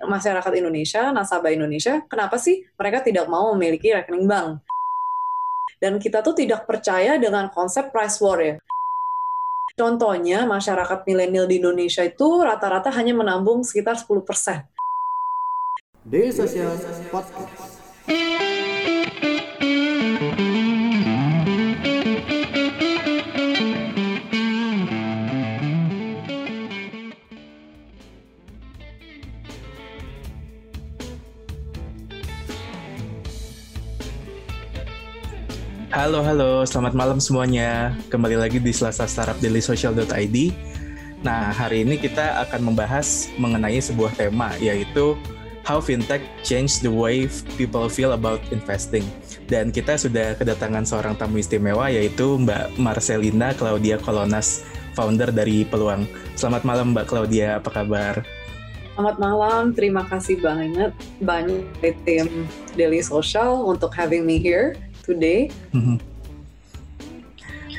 masyarakat Indonesia, nasabah Indonesia, kenapa sih mereka tidak mau memiliki rekening bank? Dan kita tuh tidak percaya dengan konsep price war ya. Contohnya, masyarakat milenial di Indonesia itu rata-rata hanya menabung sekitar 10%. Daily Social Podcast. Halo, halo, selamat malam semuanya. Kembali lagi di Selasa Startup Daily Social.id. Nah, hari ini kita akan membahas mengenai sebuah tema, yaitu How Fintech Change the Way People Feel About Investing. Dan kita sudah kedatangan seorang tamu istimewa, yaitu Mbak Marcelina Claudia Kolonas, founder dari Peluang. Selamat malam Mbak Claudia, apa kabar? Selamat malam, terima kasih banget banyak dari tim Daily Social untuk having me here today. Mhm.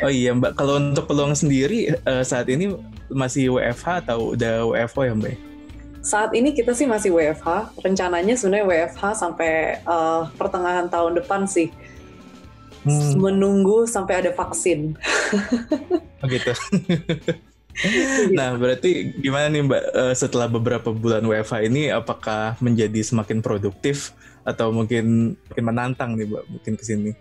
Oh iya Mbak, kalau untuk peluang sendiri uh, saat ini masih WFH atau udah WFO ya Mbak? Saat ini kita sih masih WFH. Rencananya sebenarnya WFH sampai uh, pertengahan tahun depan sih. Hmm. Menunggu sampai ada vaksin. Oh gitu. nah, berarti gimana nih Mbak uh, setelah beberapa bulan WFH ini apakah menjadi semakin produktif atau mungkin mungkin menantang nih Mbak mungkin ke sini?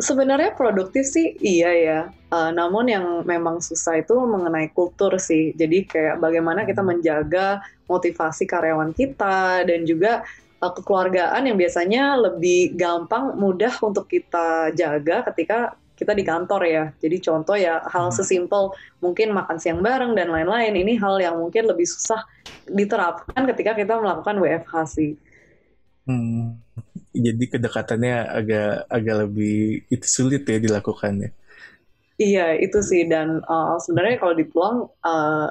Sebenarnya produktif sih iya ya. Uh, namun yang memang susah itu mengenai kultur sih. Jadi kayak bagaimana kita menjaga motivasi karyawan kita dan juga uh, kekeluargaan yang biasanya lebih gampang mudah untuk kita jaga ketika kita di kantor ya. Jadi contoh ya hal hmm. sesimpel mungkin makan siang bareng dan lain-lain. Ini hal yang mungkin lebih susah diterapkan ketika kita melakukan WFH sih. Hmm, jadi kedekatannya agak agak lebih itu sulit ya dilakukannya. Iya itu sih dan uh, sebenarnya kalau di peluang uh,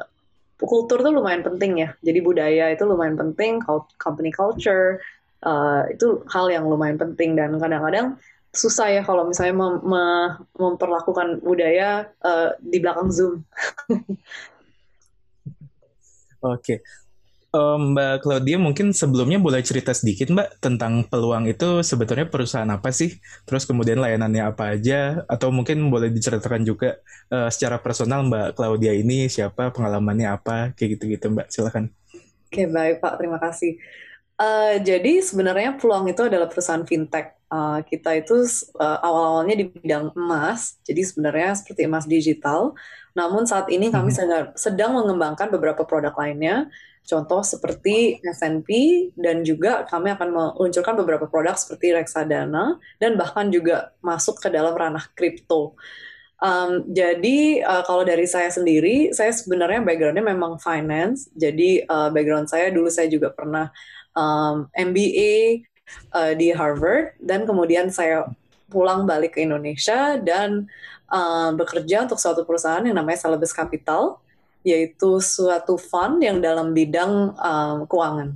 kultur tuh lumayan penting ya. Jadi budaya itu lumayan penting, company culture uh, itu hal yang lumayan penting dan kadang-kadang susah ya kalau misalnya mem mem memperlakukan budaya uh, di belakang Zoom. Oke, okay. Um, Mbak Claudia mungkin sebelumnya boleh cerita sedikit Mbak tentang peluang itu sebetulnya perusahaan apa sih? Terus kemudian layanannya apa aja? Atau mungkin boleh diceritakan juga uh, secara personal Mbak Claudia ini siapa, pengalamannya apa, kayak gitu-gitu Mbak. Silakan. Oke baik Pak, terima kasih. Uh, jadi sebenarnya peluang itu adalah perusahaan fintech. Uh, kita itu uh, awal-awalnya di bidang emas, jadi sebenarnya seperti emas digital. Namun saat ini kami hmm. sedang mengembangkan beberapa produk lainnya Contoh seperti S&P dan juga kami akan meluncurkan beberapa produk seperti reksadana dan bahkan juga masuk ke dalam ranah kripto. Um, jadi uh, kalau dari saya sendiri, saya sebenarnya backgroundnya memang finance. Jadi uh, background saya dulu saya juga pernah um, MBA uh, di Harvard dan kemudian saya pulang balik ke Indonesia dan uh, bekerja untuk suatu perusahaan yang namanya Celebes Capital yaitu suatu fund yang dalam bidang um, keuangan.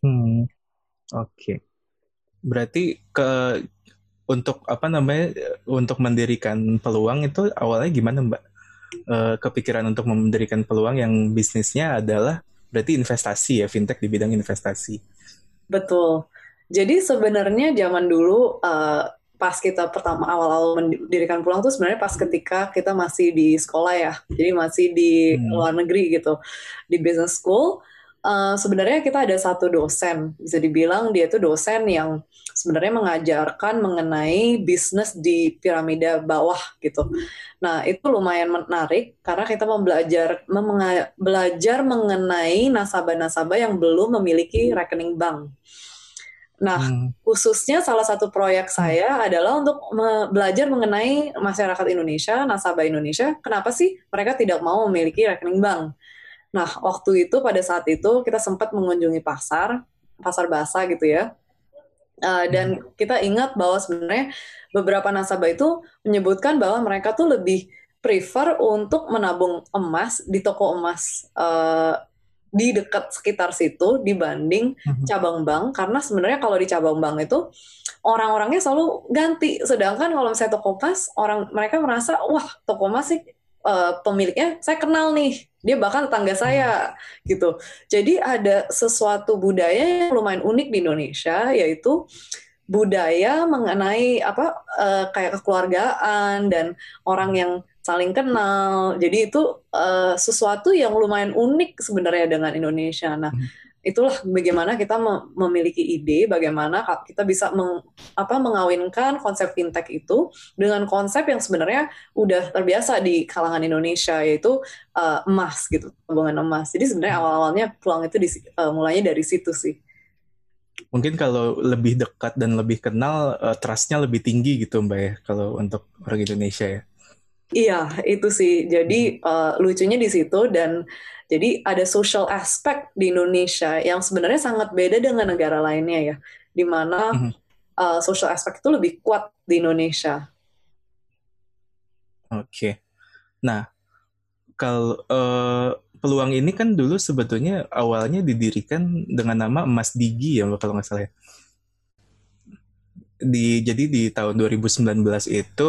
Hmm, oke. Okay. Berarti ke untuk apa namanya untuk mendirikan peluang itu awalnya gimana Mbak? E, kepikiran untuk mendirikan peluang yang bisnisnya adalah berarti investasi ya fintech di bidang investasi. Betul. Jadi sebenarnya zaman dulu uh, pas kita pertama awal-awal mendirikan pulang tuh sebenarnya pas ketika kita masih di sekolah ya. Jadi masih di hmm. luar negeri gitu. Di business school uh, sebenarnya kita ada satu dosen. Bisa dibilang dia itu dosen yang sebenarnya mengajarkan mengenai bisnis di piramida bawah gitu. Nah itu lumayan menarik karena kita belajar belajar mengenai nasabah-nasabah yang belum memiliki rekening bank Nah, hmm. khususnya salah satu proyek saya adalah untuk me belajar mengenai masyarakat Indonesia, nasabah Indonesia, kenapa sih mereka tidak mau memiliki rekening bank? Nah, waktu itu pada saat itu kita sempat mengunjungi pasar, pasar basah gitu ya. Uh, dan hmm. kita ingat bahwa sebenarnya beberapa nasabah itu menyebutkan bahwa mereka tuh lebih prefer untuk menabung emas di toko emas uh, di dekat sekitar situ dibanding mm-hmm. cabang bank karena sebenarnya kalau di cabang bank itu orang-orangnya selalu ganti. Sedangkan kalau misalnya toko emas orang mereka merasa wah toko emas sih uh, pemiliknya saya kenal nih dia bahkan tetangga saya gitu. Jadi ada sesuatu budaya yang lumayan unik di Indonesia yaitu budaya mengenai apa uh, kayak kekeluargaan dan orang yang saling kenal. Jadi itu uh, sesuatu yang lumayan unik sebenarnya dengan Indonesia. Nah hmm. itulah bagaimana kita memiliki ide bagaimana kita bisa meng, apa mengawinkan konsep fintech itu dengan konsep yang sebenarnya udah terbiasa di kalangan Indonesia yaitu uh, emas gitu tabungan emas. Jadi sebenarnya hmm. awal-awalnya peluang itu di, uh, mulainya dari situ sih. Mungkin kalau lebih dekat dan lebih kenal uh, trustnya lebih tinggi gitu mbak ya kalau untuk orang Indonesia ya iya itu sih jadi uh, lucunya di situ dan jadi ada social aspect di Indonesia yang sebenarnya sangat beda dengan negara lainnya ya, di mana uh, social aspect itu lebih kuat di Indonesia. Oke, okay. nah kalau uh, peluang ini kan dulu sebetulnya awalnya didirikan dengan nama Emas Digi ya kalau nggak salah ya. Di, jadi di tahun 2019 itu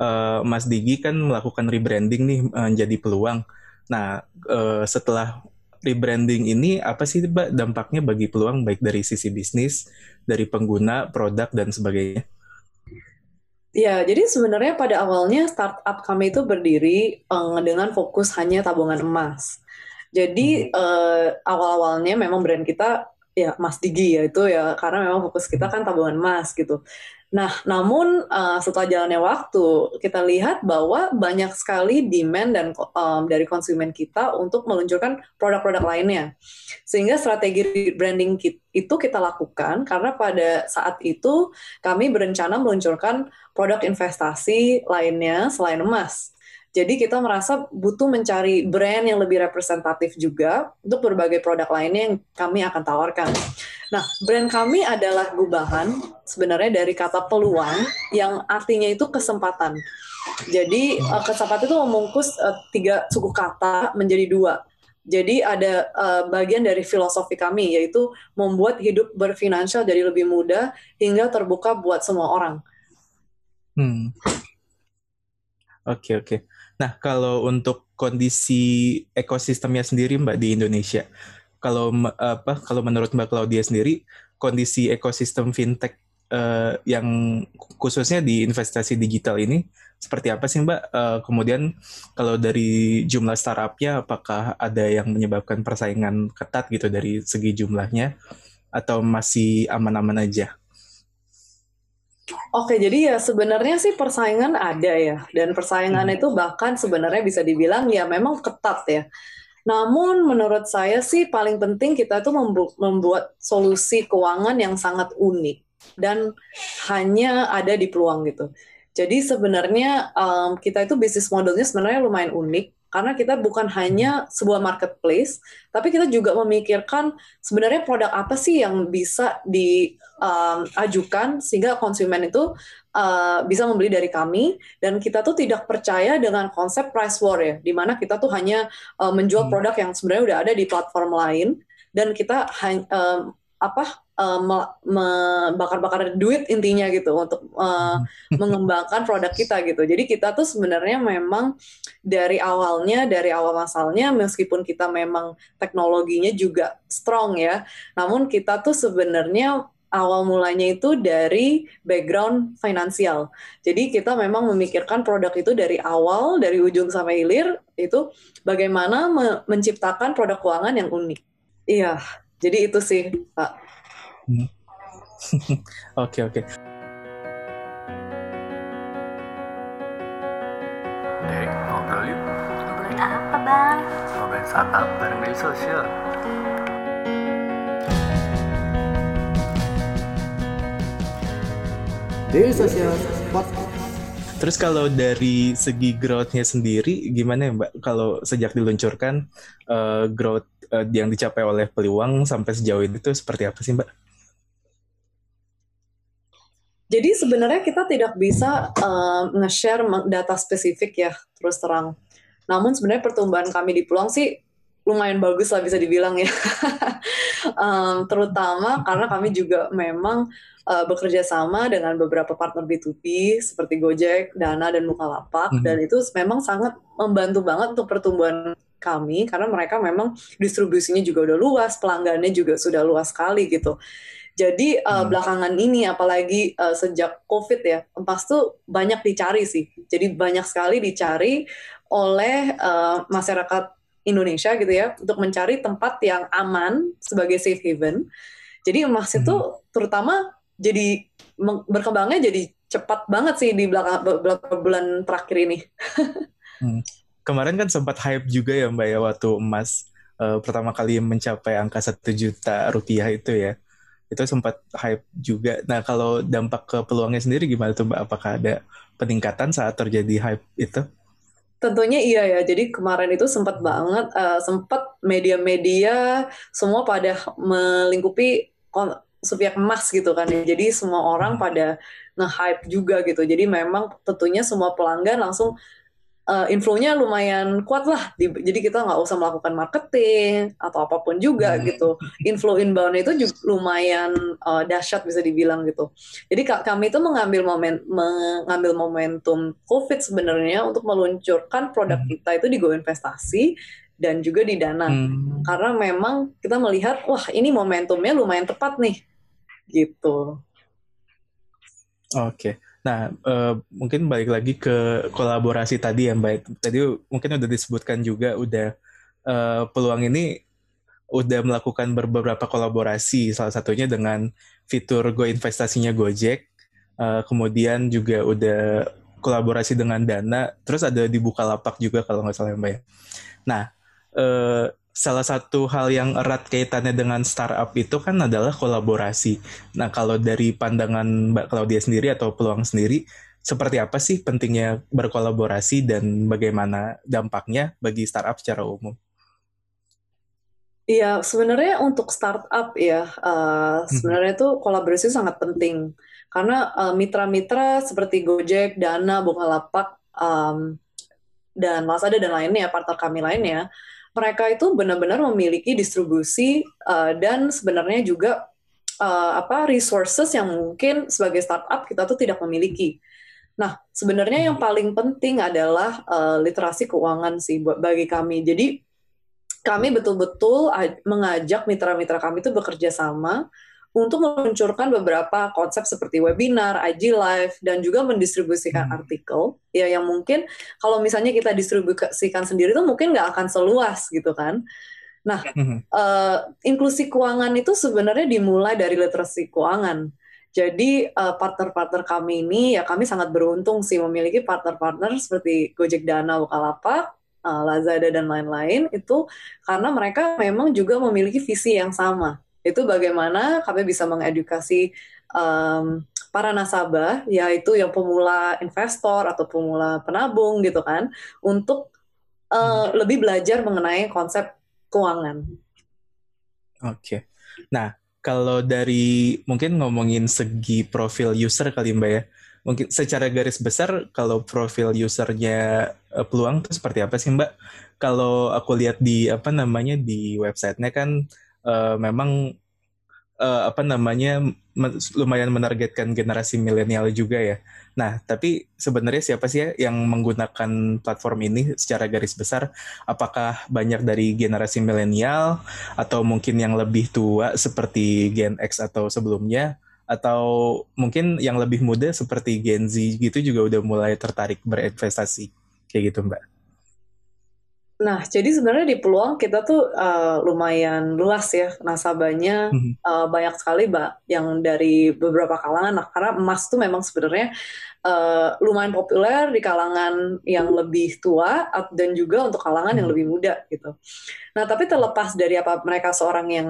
uh, Mas Digi kan melakukan rebranding nih menjadi peluang. Nah, uh, setelah rebranding ini apa sih Mbak dampaknya bagi peluang baik dari sisi bisnis, dari pengguna, produk dan sebagainya? Ya, jadi sebenarnya pada awalnya startup kami itu berdiri um, dengan fokus hanya tabungan emas. Jadi hmm. uh, awal-awalnya memang brand kita ya Mas Digi ya itu ya karena memang fokus kita kan tabungan emas gitu. Nah, namun uh, setelah jalannya waktu, kita lihat bahwa banyak sekali demand dan um, dari konsumen kita untuk meluncurkan produk-produk lainnya. Sehingga strategi branding itu kita lakukan karena pada saat itu kami berencana meluncurkan produk investasi lainnya selain emas. Jadi kita merasa butuh mencari brand yang lebih representatif juga untuk berbagai produk lainnya yang kami akan tawarkan. Nah, brand kami adalah gubahan sebenarnya dari kata peluang yang artinya itu kesempatan. Jadi uh, kesempatan itu memungkus uh, tiga suku kata menjadi dua. Jadi ada uh, bagian dari filosofi kami yaitu membuat hidup berfinansial jadi lebih mudah hingga terbuka buat semua orang. Hmm. Oke oke. Nah, kalau untuk kondisi ekosistemnya sendiri Mbak di Indonesia, kalau apa kalau menurut Mbak Claudia sendiri kondisi ekosistem fintech uh, yang khususnya di investasi digital ini seperti apa sih Mbak? Uh, kemudian kalau dari jumlah startupnya apakah ada yang menyebabkan persaingan ketat gitu dari segi jumlahnya atau masih aman-aman aja? Oke, jadi ya sebenarnya sih persaingan ada ya, dan persaingan hmm. itu bahkan sebenarnya bisa dibilang ya memang ketat ya. Namun menurut saya sih paling penting kita itu membu membuat solusi keuangan yang sangat unik dan hanya ada di peluang gitu. Jadi sebenarnya um, kita itu bisnis modelnya sebenarnya lumayan unik karena kita bukan hanya sebuah marketplace, tapi kita juga memikirkan sebenarnya produk apa sih yang bisa diajukan um, sehingga konsumen itu uh, bisa membeli dari kami dan kita tuh tidak percaya dengan konsep price war ya, di mana kita tuh hanya uh, menjual hmm. produk yang sebenarnya udah ada di platform lain dan kita um, apa uh, membakar-bakar duit intinya gitu untuk uh, mengembangkan produk kita gitu. Jadi kita tuh sebenarnya memang dari awalnya dari awal masalahnya meskipun kita memang teknologinya juga strong ya, namun kita tuh sebenarnya awal mulanya itu dari background finansial. Jadi kita memang memikirkan produk itu dari awal, dari ujung sampai hilir itu bagaimana me menciptakan produk keuangan yang unik. Iya, jadi itu sih, Pak. Hmm. Oke, oke. Dek, ngobrol yuk. Ngobrolin apa, Bang? Ngobrolin startup bareng dari sosial. Daily Social Podcast. Terus kalau dari segi growth-nya sendiri, gimana ya Mbak? Kalau sejak diluncurkan, uh, growth uh, yang dicapai oleh Peluang sampai sejauh ini itu seperti apa sih Mbak? Jadi sebenarnya kita tidak bisa um, nge-share data spesifik ya, terus terang. Namun sebenarnya pertumbuhan kami di Peluang sih lumayan bagus lah bisa dibilang ya. um, terutama karena kami juga memang uh, bekerja sama dengan beberapa partner B2B seperti Gojek, Dana, dan Bukalapak. Hmm. Dan itu memang sangat membantu banget untuk pertumbuhan kami karena mereka memang distribusinya juga udah luas, pelanggannya juga sudah luas sekali gitu. Jadi uh, hmm. belakangan ini apalagi uh, sejak COVID ya, emas tuh banyak dicari sih. Jadi banyak sekali dicari oleh uh, masyarakat Indonesia gitu ya untuk mencari tempat yang aman sebagai safe haven. Jadi emas hmm. itu terutama jadi berkembangnya jadi cepat banget sih di belakang beberapa bulan terakhir ini. hmm. Kemarin kan sempat hype juga ya Mbak ya waktu emas uh, pertama kali mencapai angka satu juta rupiah itu ya itu sempat hype juga. Nah, kalau dampak ke peluangnya sendiri gimana tuh Mbak? Apakah ada peningkatan saat terjadi hype itu? Tentunya iya ya. Jadi kemarin itu sempat banget, uh, sempat media-media semua pada melingkupi subjek emas gitu kan ya. Jadi semua orang hmm. pada nge-hype juga gitu. Jadi memang tentunya semua pelanggan langsung uh, inflow-nya lumayan kuat lah. Jadi kita nggak usah melakukan marketing atau apa pun juga hmm. gitu. Inflow inbound itu juga lumayan uh, dahsyat bisa dibilang gitu. Jadi kami itu mengambil momen mengambil momentum COVID sebenarnya untuk meluncurkan produk hmm. kita itu di Go Investasi dan juga di Dana. Hmm. Karena memang kita melihat wah ini momentumnya lumayan tepat nih. Gitu. Oke. Okay. Nah, uh, mungkin balik lagi ke kolaborasi tadi ya Mbak. Tadi mungkin udah disebutkan juga udah uh, peluang ini udah melakukan beberapa kolaborasi, salah satunya dengan fitur Go investasinya Gojek, uh, kemudian juga udah kolaborasi dengan Dana, terus ada di Bukalapak juga kalau nggak salah Mbak ya. Nah, uh, salah satu hal yang erat kaitannya dengan startup itu kan adalah kolaborasi. Nah, kalau dari pandangan Mbak Claudia sendiri atau peluang sendiri, seperti apa sih pentingnya berkolaborasi dan bagaimana dampaknya bagi startup secara umum? Iya, sebenarnya untuk startup ya, uh, sebenarnya itu kolaborasi sangat penting karena uh, mitra-mitra seperti Gojek, Dana, Bukalapak, um, dan Lazada dan lainnya, partner kami lainnya, mereka itu benar-benar memiliki distribusi uh, dan sebenarnya juga uh, apa resources yang mungkin sebagai startup kita tuh tidak memiliki. Nah, sebenarnya yang paling penting adalah uh, literasi keuangan sih buat bagi kami. Jadi kami betul-betul mengajak mitra-mitra kami itu bekerja sama untuk meluncurkan beberapa konsep seperti webinar, IG live, dan juga mendistribusikan hmm. artikel ya yang mungkin kalau misalnya kita distribusikan sendiri tuh mungkin nggak akan seluas gitu kan. Nah, hmm. uh, inklusi keuangan itu sebenarnya dimulai dari literasi keuangan. Jadi partner partner-partner kami ini ya kami sangat beruntung sih memiliki partner-partner seperti Gojek Dana, Bukalapak, uh, Lazada dan lain-lain itu karena mereka memang juga memiliki visi yang sama itu bagaimana kami bisa mengedukasi um, para nasabah, yaitu yang pemula investor atau pemula penabung gitu kan, untuk uh, lebih belajar mengenai konsep keuangan. Oke, okay. nah kalau dari mungkin ngomongin segi profil user kali mbak ya, mungkin secara garis besar kalau profil usernya uh, peluang itu seperti apa sih mbak? Kalau aku lihat di apa namanya di websitenya kan uh, memang uh, apa namanya lumayan menargetkan generasi milenial juga ya. Nah, tapi sebenarnya siapa sih ya yang menggunakan platform ini secara garis besar? Apakah banyak dari generasi milenial atau mungkin yang lebih tua seperti Gen X atau sebelumnya? Atau mungkin yang lebih muda seperti Gen Z gitu juga udah mulai tertarik berinvestasi kayak gitu, Mbak? Nah, jadi sebenarnya di peluang kita tuh uh, lumayan luas ya nasabahnya mm-hmm. uh, banyak sekali mbak yang dari beberapa kalangan. Nah, karena emas tuh memang sebenarnya uh, lumayan populer di kalangan yang lebih tua dan juga untuk kalangan mm-hmm. yang mhm. lebih muda gitu. Nah, tapi terlepas dari apa mereka seorang yang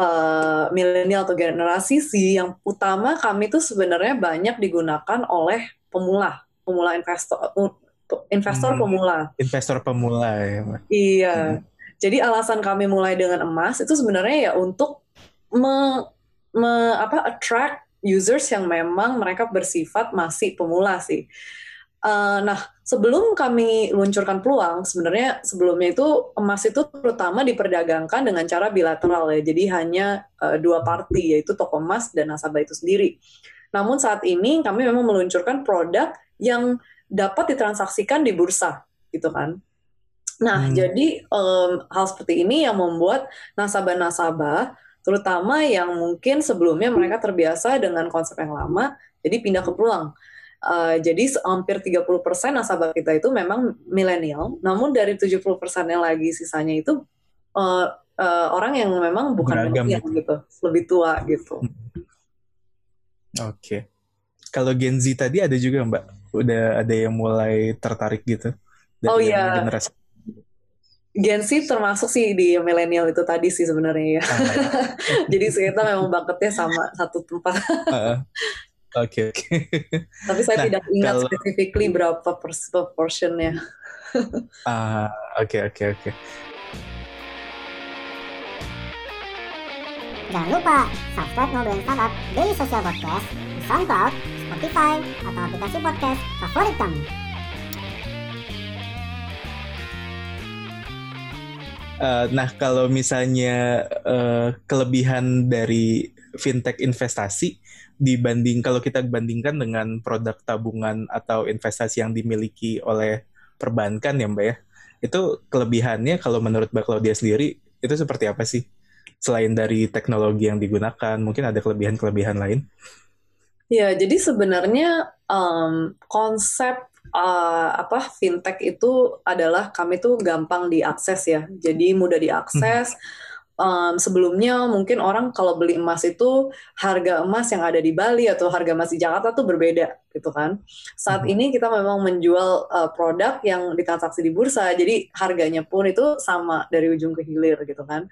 uh, milenial atau generasi sih, yang utama kami tuh sebenarnya banyak digunakan oleh pemula, pemula investor investor hmm, pemula. Investor pemula ya. Iya. Hmm. Jadi alasan kami mulai dengan emas itu sebenarnya ya untuk me, me apa attract users yang memang mereka bersifat masih pemula sih. Uh, nah, sebelum kami luncurkan peluang, sebenarnya sebelumnya itu emas itu terutama diperdagangkan dengan cara bilateral ya. Jadi hanya uh, dua party yaitu toko emas dan nasabah itu sendiri. Namun saat ini kami memang meluncurkan produk yang dapat ditransaksikan di bursa, gitu kan. Nah, hmm. jadi um, hal seperti ini yang membuat nasabah-nasabah, terutama yang mungkin sebelumnya mereka terbiasa dengan konsep yang lama, jadi pindah ke peluang Uh, jadi hampir 30% nasabah kita itu memang milenial, namun dari 70% yang lagi sisanya itu uh, uh, orang yang memang bukan milenial gitu. gitu, lebih tua gitu. Hmm. Oke. Okay. Kalau Gen Z tadi ada juga Mbak? Udah ada yang mulai tertarik gitu? Dari oh iya. Generasi. Gen Z termasuk sih di milenial itu tadi sih sebenarnya ya. Ah, iya. Jadi kita memang bakatnya sama satu tempat. Oke, oke. Tapi saya nah, tidak ingat kalau... specifically berapa proportionnya. Ah, oke, oke, oke. Jangan lupa subscribe Ngobrolin Startup Daily Social Podcast di SoundCloud, Spotify, atau aplikasi podcast favorit kamu. Uh, nah, kalau misalnya uh, kelebihan dari fintech investasi dibanding kalau kita bandingkan dengan produk tabungan atau investasi yang dimiliki oleh perbankan ya Mbak ya. Itu kelebihannya kalau menurut Mbak Claudia sendiri itu seperti apa sih? Selain dari teknologi yang digunakan, mungkin ada kelebihan-kelebihan lain? Ya, jadi sebenarnya um, konsep uh, apa fintech itu adalah kami tuh gampang diakses ya. Jadi mudah diakses. Hmm um, sebelumnya mungkin orang kalau beli emas itu harga emas yang ada di Bali atau harga emas di Jakarta tuh berbeda gitu kan. Saat hmm. ini kita memang menjual uh, produk yang ditransaksi di bursa, jadi harganya pun itu sama dari ujung ke hilir gitu kan.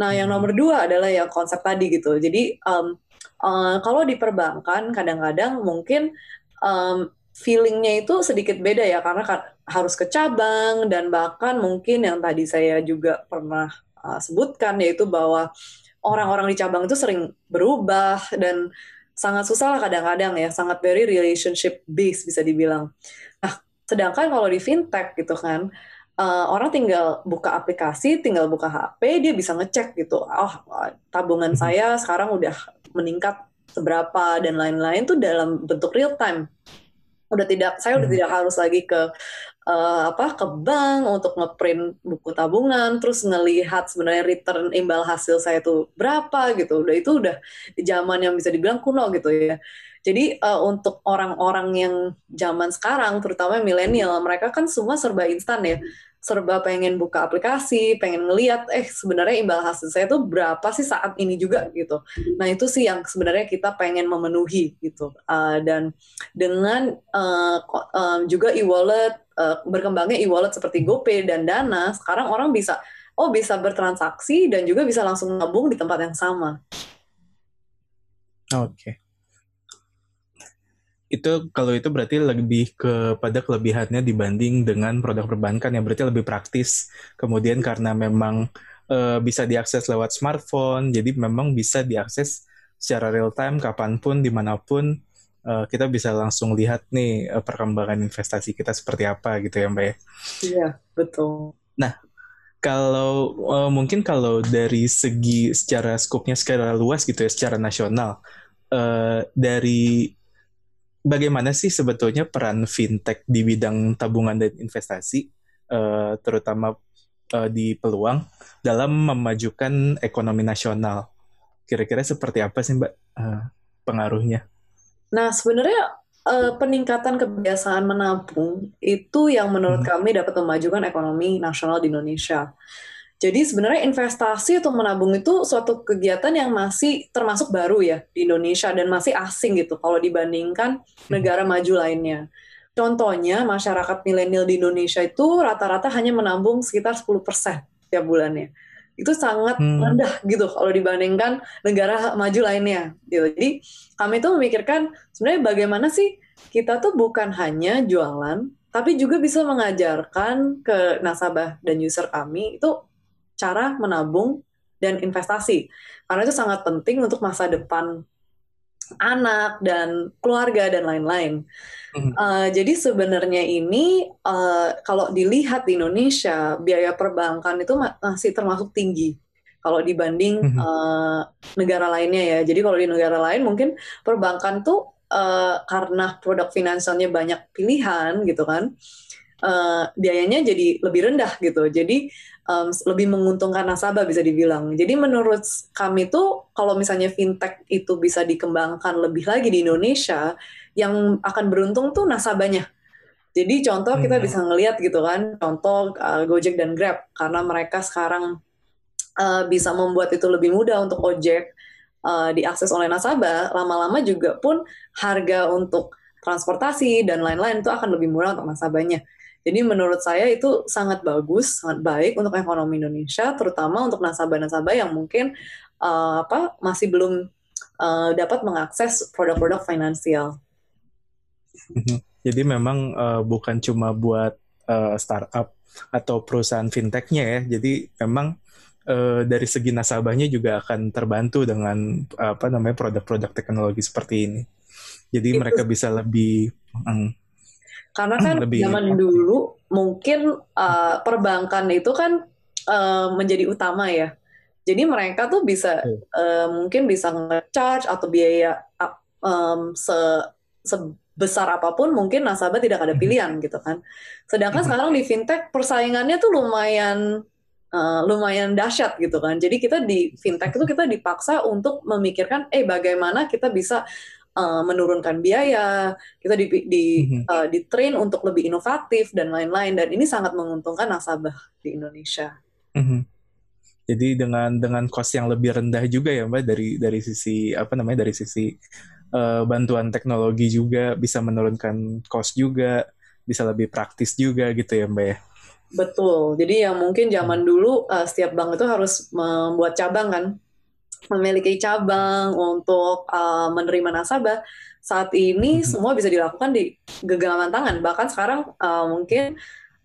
Nah yang nomor hmm. dua adalah yang konsep tadi gitu. Jadi um, uh, kalau di perbankan kadang-kadang mungkin um, feelingnya itu sedikit beda ya karena kan harus ke cabang dan bahkan mungkin yang tadi saya juga pernah uh, sebutkan yaitu bahwa orang-orang di cabang itu sering berubah dan sangat susah lah kadang-kadang ya, sangat very relationship based bisa dibilang. Nah, sedangkan kalau di fintech gitu kan, uh, orang tinggal buka aplikasi, tinggal buka HP, dia bisa ngecek gitu, oh tabungan mhm. saya sekarang udah meningkat seberapa dan lain-lain tuh dalam bentuk real time udah tidak saya udah hmm. tidak harus lagi ke uh, apa ke bank untuk ngeprint buku tabungan terus ngelihat sebenarnya return imbal hasil saya itu berapa gitu udah itu udah di zaman yang bisa dibilang kuno gitu ya jadi uh, untuk orang-orang yang zaman sekarang terutama milenial mereka kan semua serba instan ya serba pengen buka aplikasi, pengen ngeliat, eh sebenarnya imbal hasil saya tuh berapa sih saat ini juga gitu. Nah itu sih yang sebenarnya kita pengen memenuhi gitu. Uh, dan dengan uh, um, juga e-wallet, uh, berkembangnya e-wallet seperti GoPay dan Dana, sekarang orang bisa, oh bisa bertransaksi dan juga bisa langsung nabung di tempat yang sama. Oke. Okay itu kalau itu berarti lebih kepada kelebihannya dibanding dengan produk perbankan yang berarti lebih praktis. Kemudian karena memang uh, bisa diakses lewat smartphone, jadi memang bisa diakses secara real time kapan pun di mana pun uh, kita bisa langsung lihat nih uh, perkembangan investasi kita seperti apa gitu ya mbak ya. Iya betul. Nah kalau uh, mungkin kalau dari segi secara skopnya secara luas gitu ya secara nasional uh, dari bagaimana sih sebetulnya peran fintech di bidang tabungan dan investasi, uh, terutama uh, di peluang dalam memajukan ekonomi nasional? Kira-kira seperti apa sih Mbak uh, pengaruhnya? Nah sebenarnya uh, peningkatan kebiasaan menabung itu yang menurut hmm. kami dapat memajukan ekonomi nasional di Indonesia. Jadi sebenarnya investasi atau menabung itu suatu kegiatan yang masih termasuk baru ya di Indonesia dan masih asing gitu kalau dibandingkan hmm. negara maju lainnya. Contohnya masyarakat milenial di Indonesia itu rata-rata hanya menabung sekitar 10% tiap bulannya. Itu sangat hmm. rendah gitu kalau dibandingkan negara maju lainnya. Gitu. Jadi kami tuh memikirkan sebenarnya bagaimana sih kita tuh bukan hanya jualan, tapi juga bisa mengajarkan ke nasabah dan user kami itu cara menabung dan investasi. Karena itu sangat penting untuk masa depan anak dan keluarga dan lain-lain. Mhm. Uh, jadi sebenarnya ini uh, kalau dilihat di Indonesia biaya perbankan itu ma- masih termasuk tinggi kalau dibanding Mhm. uh, negara lainnya ya. Jadi kalau di negara lain mungkin perbankan tuh uh, karena produk finansialnya banyak pilihan gitu kan, uh, biayanya jadi lebih rendah gitu. Jadi um, lebih menguntungkan nasabah bisa dibilang. Jadi menurut kami tuh kalau misalnya fintech itu bisa dikembangkan lebih lagi di Indonesia, yang akan beruntung tuh nasabahnya. Jadi contoh kita Hmm. bisa ngelihat gitu kan, contoh uh, Gojek dan Grab karena mereka sekarang uh, bisa membuat itu lebih mudah untuk ojek uh, diakses oleh nasabah, lama-lama juga pun harga untuk transportasi dan lain-lain itu akan lebih murah untuk nasabahnya. Jadi menurut saya itu sangat bagus, sangat baik untuk ekonomi Indonesia, terutama untuk nasabah-nasabah yang mungkin uh, apa masih belum uh, dapat mengakses produk-produk finansial. Mhm. Jadi memang eh, bukan cuma buat eh, startup atau perusahaan fintechnya ya. Jadi memang eh, dari segi nasabahnya juga akan terbantu dengan apa namanya produk-produk teknologi seperti ini. Jadi Itu- mereka bisa lebih mm, Karena kan Lebih- zaman dulu mungkin uh, perbankan itu kan uh, menjadi utama ya. Jadi mereka tuh bisa uh, mungkin bisa nge-charge atau biaya uh, um, se sebesar apa pun mungkin nasabah tidak ada Mhm. pilihan gitu kan. Sedangkan Mhm. sekarang di fintech persaingannya tuh lumayan uh, lumayan dahsyat gitu kan. Jadi kita di fintech itu kita dipaksa untuk memikirkan eh bagaimana kita bisa uh, menurunkan biaya, kita di, di, Mhm. uh, di train untuk lebih inovatif dan lain-lain dan ini sangat menguntungkan nasabah di Indonesia. mhm. Jadi dengan dengan cost yang lebih rendah juga ya Mbak dari dari sisi apa namanya dari sisi eh, bantuan teknologi juga bisa menurunkan cost juga, bisa lebih praktis juga gitu ya Mbak ya. Betul. Jadi yang mungkin zaman dulu uh, setiap bank itu harus membuat cabang kan, memiliki cabang untuk uh, menerima nasabah. Saat ini Mhm. semua bisa dilakukan di genggaman tangan. Bahkan sekarang uh, mungkin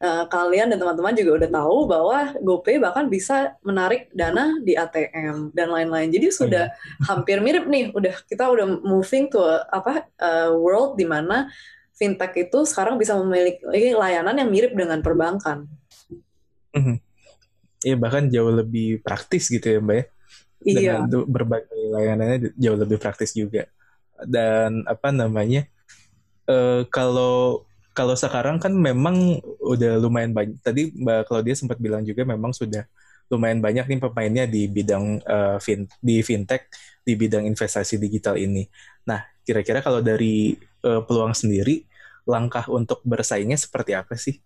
uh, kalian dan teman-teman juga udah tahu bahwa GoPay bahkan bisa menarik dana di ATM dan lain-lain. Jadi sudah hampir mirip nih. Udah kita udah moving to a- apa uh, world di mana fintech itu sekarang bisa memiliki layanan yang mirip dengan perbankan. Mhm. Iya bahkan jauh lebih praktis gitu ya Mbak ya. Iya, Dengan du- berbagai layanannya jauh lebih praktis juga. Dan apa namanya? eh, kalau kalau sekarang kan memang udah lumayan banyak. Tadi Mbak Claudia sempat bilang juga memang sudah lumayan banyak nih pemainnya di bidang eh, fin di fintech di bidang investasi digital ini. Nah, kira-kira kalau dari eh, peluang sendiri langkah untuk bersaingnya seperti apa sih?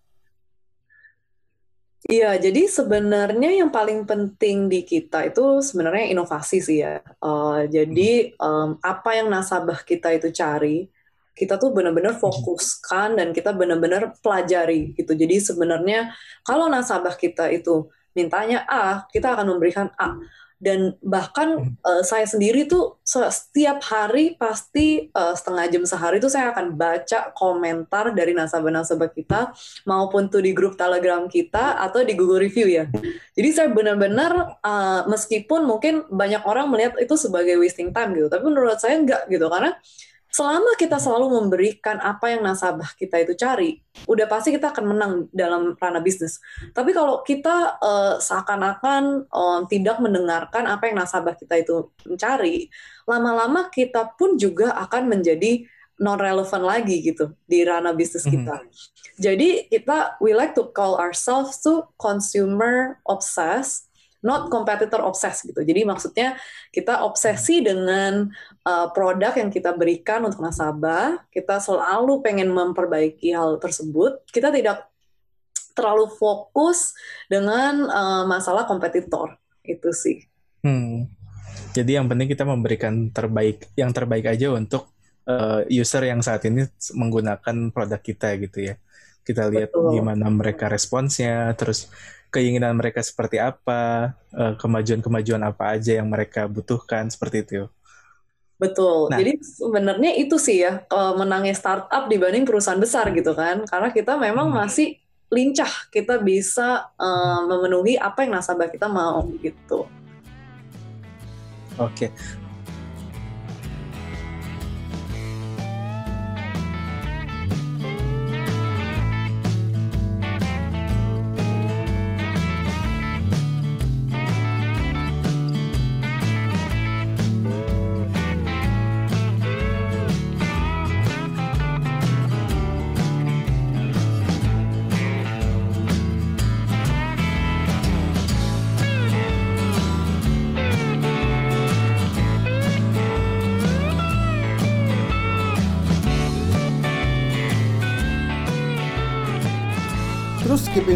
Iya. Jadi sebenarnya yang paling penting di kita itu sebenarnya inovasi sih ya. Eh, jadi em, apa yang nasabah kita itu cari, kita tuh benar-benar fokuskan dan kita benar-benar pelajari gitu. Jadi sebenarnya kalau nasabah kita itu mintanya A, kita akan memberikan A. Dan bahkan eh, saya sendiri tuh se- setiap hari pasti eh, setengah jam sehari tuh saya akan baca komentar dari nasabah-nasabah kita maupun tuh di grup Telegram kita atau di Google Review ya. Jadi saya benar-benar uh, meskipun mungkin banyak orang melihat itu sebagai wasting time gitu, tapi menurut saya enggak gitu karena selama kita selalu memberikan apa yang nasabah kita itu cari, udah pasti kita akan menang dalam ranah bisnis. Tapi kalau kita uh, seakan-akan um, tidak mendengarkan apa yang nasabah kita itu mencari, lama-lama kita pun juga akan menjadi non relevan lagi gitu di ranah bisnis Mhm. kita. Jadi kita we like to call ourselves to consumer obsessed, not competitor obsessed gitu. Jadi maksudnya kita obsesi dengan uh, produk yang kita berikan untuk nasabah, kita selalu pengen memperbaiki hal tersebut. Kita tidak terlalu fokus dengan uh, masalah kompetitor itu sih. Hmm. Jadi yang penting kita memberikan terbaik, yang terbaik aja untuk uh, user yang saat ini menggunakan produk kita gitu ya. Kita lihat Betul. gimana mereka responsnya, terus keinginan mereka seperti apa, uh, kemajuan-kemajuan apa aja yang mereka butuhkan seperti itu. Betul. Nah. Jadi sebenarnya itu sih ya menangnya startup dibanding perusahaan besar gitu kan. Karena kita memang Hmm. masih lincah, kita bisa uh, memenuhi apa yang nasabah kita mau gitu. Oke.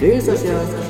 Daily Social Podcast.